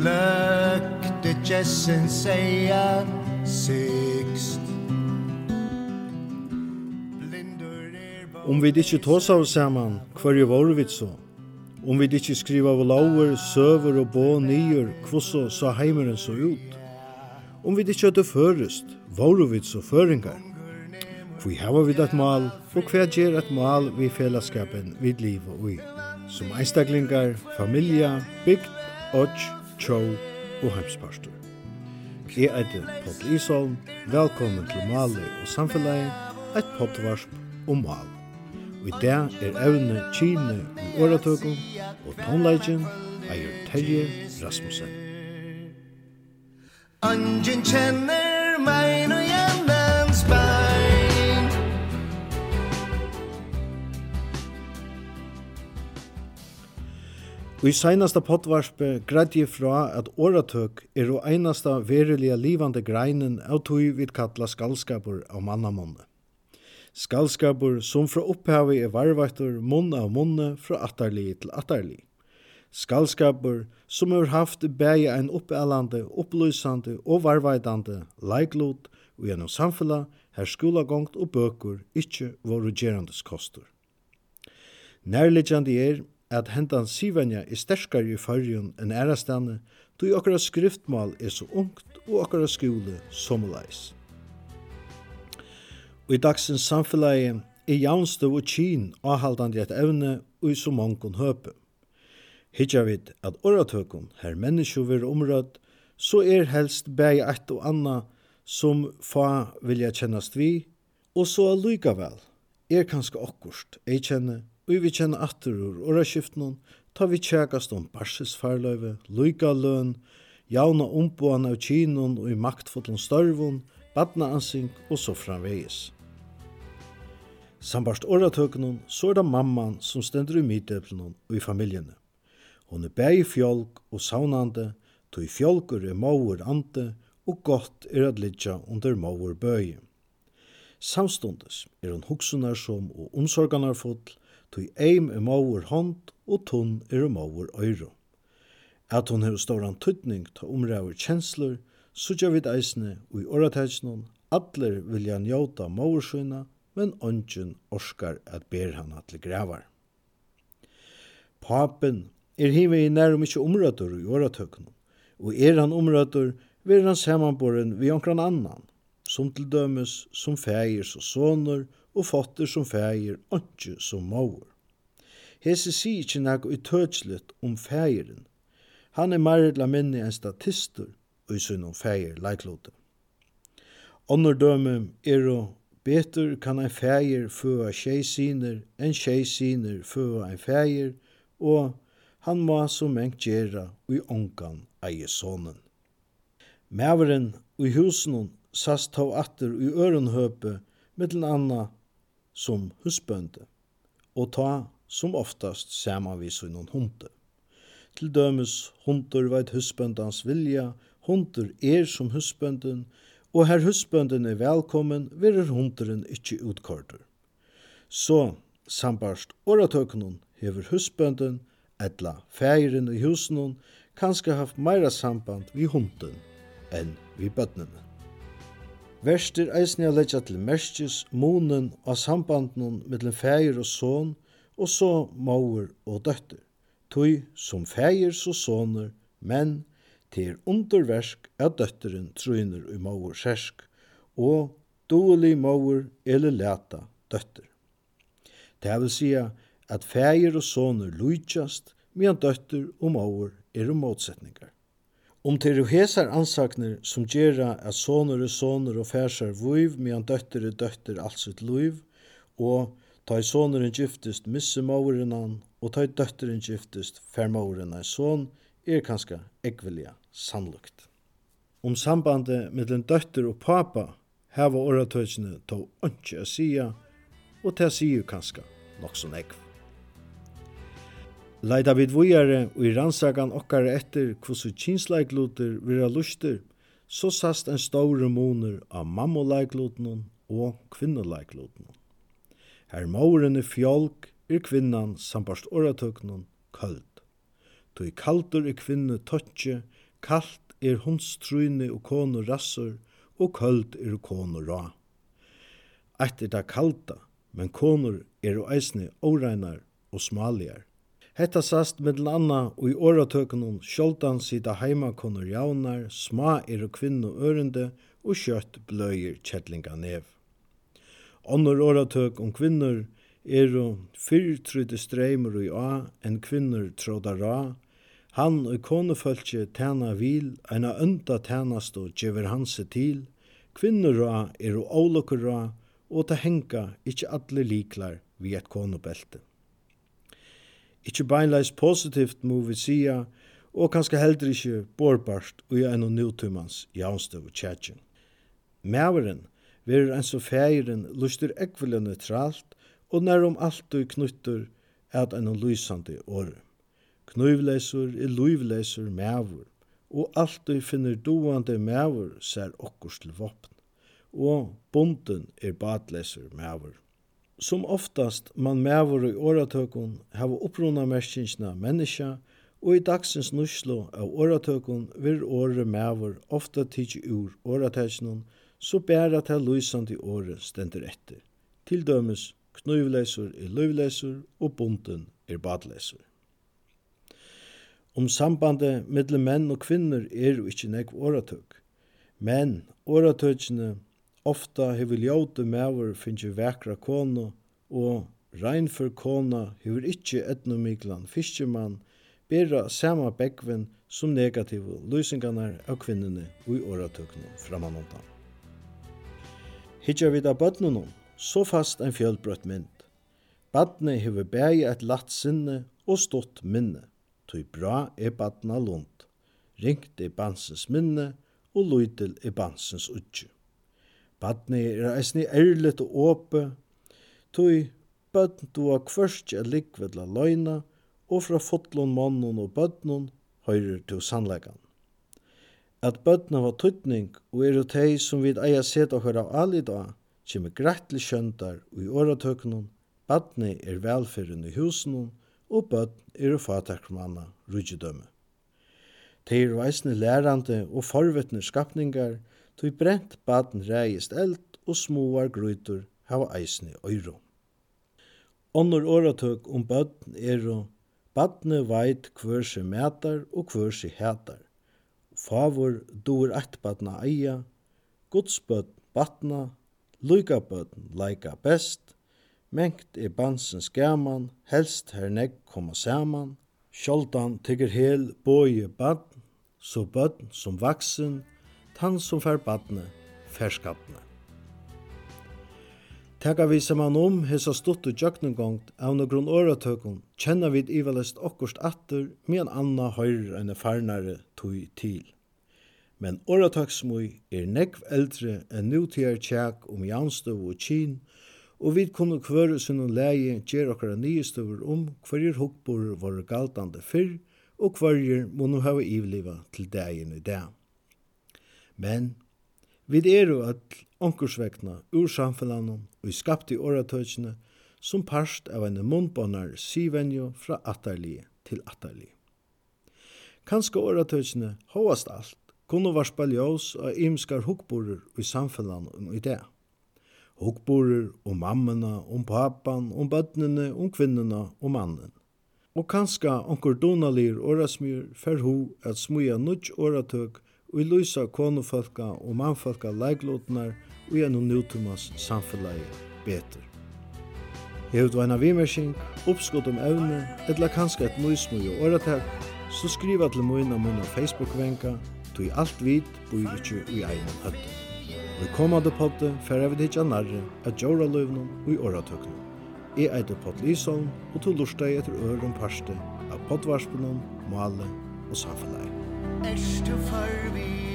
glökte jessen säga sixt Om vi ikke tås av saman, hver jo var vi så? Om vi ikke skriva av lauer, søver og bå nyer, kvosso så heimeren så ut? Om vi ikke hadde førest, var vi så føringar? Vi hava vid et mal, og hver gjer et mal vi fellesskapen vid liv og ui. Som einstaklingar, familia, bygd, odds tjó og heimsparstur. Jeg heter Pott Isholm, velkommen til Mali og Samfellet, et pottvarsp og mal. Og i dag er evne Kine i åretøkken og tonleidjen eier Terje Rasmussen. Angen kjenner meg I seinasta potvarspe grædde jeg fra at åratøk er o einasta verilige livande greinen av tog vi kalla skallskapur av mannamunne. Skallskapur som fra opphavi er varvaktur munn av munne fra attarli til attarli. Skallskapur som har haft bæja ein oppælande, opplysande og varvaitande leiklot og gjennom samfella her skolagongt og bøkur ikkje voru gerandes kostur. Nærliggjande er at hendan sivenja er sterskar i fyrjun enn ærastane, då okkara skriftmal er så ungt og okkara skole somulais. Og i dagsens samfellegi er jaunstu og kyn avhaldandi et evne og i så mongon høpe. Hitja vid at oratøkun her menneskjo vir omrød, så er helst bæg eit og anna som fa vilja kjennast vi, og så allikavel er kanskje okkurst ei kjenne og vi kjenner atter ur åraskiftene, ta vi tjekast om barsesfarløyve, løykaløn, jauna omboan av kinon og i maktfotlen størvun, badnaansing og så framvegis. Sambarst åratøkenen, så er det mamman som stender i midtøplenen og i familjene. Hon er bæg fjolk og saunande, tog fjolkur er maur ante, og gott er at lidja under maur bøy. Samstundes er hon hugsunar som og omsorganar fotl, tui eim er maur hånd og tunn er maur øyru. At hon hefur stóran tøtning ta umræður kjenslur, sutja vid eisne og i oratæknum atler vilja njóta maur men ongen orskar at ber hann til gravar. Papen er hive i nærum ikkje omrøtur i åratøknum, og er han omrøtur, vil han samanboren vi onkran annan, som til dømes, som fægir som sonur, og fatter som fægir ønske som maur. Hese si ikkje nek utøtslet om fægiren. Han er meir minni en statistur og i sunn om fægir leiklote. Onnur døme er og betur kan ein fægir føa tjei siner, en tjei siner føa ein fægir, og han må som enk gjerra ui ongan eie sonen. Mæveren ui i husen sast tau atter ui ørenhøpe, mittel anna som husbønde, og ta som oftast saman vi noen hunde. Til dømes hundur veit husbøndans vilja, hundur er som husbønden, og her husbønden er velkommen, virer hunderen ikkje utkortur. Så, sambarst åretøknun, hever husbønden, etla fægirin i husnun, kanskje haft meira samband vi hunden enn vi bøtnene. Verst er eisne a leggja til merskis munen av sambandnum mellom fægir og son, og så maur og døtter. Tøy som fægir så soner, men til underversk er døtteren truiner i maur særsk, og doelig maur eller leta døtter. Det vil sija at fægir og soner lujtjast, medan døtter og maur er motsetningar. Om til er hesar ansakner som gjerra at soner og soner og færsar vuiv, medan døtter og døtter alt sitt luiv, og ta i soneren giftist misse mauren og ta i døtteren giftist fær mauren han son, er kanska ekvelia sannlukt. Om sambandet mellom døtter og papa heva oratøysene ta ønskje a sia, og ta sia kanska nok som ekvelia. Leida vid vujare og i rannsagan okkar etter kvossu kinsleikluter vira luster, så sast en store moner av mammoleiklutnum og kvinnoleiklutnum. Her mauren er fjolk, er kvinnan sambarst oratøknum kald. Toi kaldur er kvinnu tøtje, kalt er hundstruyne og konu rassur, og kald er konu ra. Eitt er da kalda, men konur er og eisne óreinar og smaligar. Hetta sast med anna og i åratøkunum sjoldan sida heima konur jaunar, sma er og kvinnu ørende og kjøtt bløyer kjettlinga nev. Onnur åratøk om kvinnur er og fyrtrydde streimur i a enn kvinnur tråda ra, han og konefölkje tæna vil, eina ønda tænast og djever hanse til, kvinnur ra er og ålokker ra, og ta henga ikkje alle liklar vi et konebelte. Ikkje beinleis positivt må vi sija, og kanskje heller ikkje borbarst og enn og nutumans jaunstøv og tjætjen. Mæveren verur enn så feiren lustur ekvile neutralt og nærum alt og knuttur at enn og lysande åre. Knuvleisur er luivleisur mævur, og alt og finner doande mævur ser okkurs til vopn, og bonden er badleisur mævur. Som oftast man mævur i åratøkun hava opprunna merkingina menneska, og i dagsins nuslo av åratøkun vir åre mævur ofta tidsi ur åratøkjunum, så bæra til lysandi åre stendur etter. Til dømes knøyvleisur er løyvleisur og bunden er badleisur. Om sambandet mellom menn og kvinner er jo ikkje nekv åratøk, men åratøkjene Ofta hevur ljótu maður finnji vekra konu og rein for kona hevur ikki etnomiklan fiskimann bera sama bekvin som negative løysingarnar av kvinnene og i åratøkene framanåndan. Hitja vid av bøtnunum, så fast ein fjølbrøtt mynd. Badne hevur bægi et latt sinne og stått minne, tui bra er badna lund, ringt er bansens minne og løytil er bansens utgjum. Badni er eisni ærligt og åpe, tui bøtn du a kvørst er likvedla løgna, og fra fotlun mannun og bøtnon høyrer til sannleggan. At bøtna var tuttning og er og tei som vid eia set okkur av alida, av, kjem grettli kjøndar og i åratøknun, badni er velferden i husen og bøtn er og fatakmanna rujidømme. Teir var eisne lærande og forvetne skapningar tog brent baden reist eld og småar grøytur hava eisne øyro. Onnur åratøk om bøtten og badne veit hver seg metar og hver seg hetar. Favor doer eit badna eia, godsbøtten batna, lyka bøtten leika best, mengt er bansens gaman, helst her negg koma saman, sjoldan tigger hel boi badn, så badn som vaksen, tann som fær badne, fær skapne. Tega vi som han om hesa stutt og jøknengongt av no grunn åretøkken, kjenner vi ivalest okkurst atter, medan anna høyre enn farnare tog til. Men åretøksmøy er nekv eldre enn nutier tjekk om janstøv og kyn, og vi kunne kvøre sin og leie gjer okkara nyestøver om hverjir hukkbor var galtande fyrr, og hverjir må nu hava ivliva til dagen i dag. Men, vid eru at onkursvekna ur samfelanon og i skapti oratøkene som parst av en munnbånar sivenjo fra atterlige til atterlige. Kanska oratøkene hovast alt kunne varspa ljós av imskar hukkborer i samfelanon i det. Hukborer om mammena, om papan, om bøtnene, om kvinnena, om mannen. Og kanska onkur donalir orasmyr fer ho at smuja nudj oratøk og i lysa konufolka og mannfolka leiklotnar og gjennom nutumas samfelagi betur. Jeg vil vana vimersing, oppskott om evne, etla kanska et nysmu og åretel, så skriva til moina moina Facebook-venka, tog alt vit bor ikkje i egnan høtten. Vi kommande podde fer vi hitja narre at jora løvnum og i åratøknum. Jeg eiter Pott Lisholm og to lortsteg etter øren parste av poddvarspunum, male og samfunnet. Echte farvi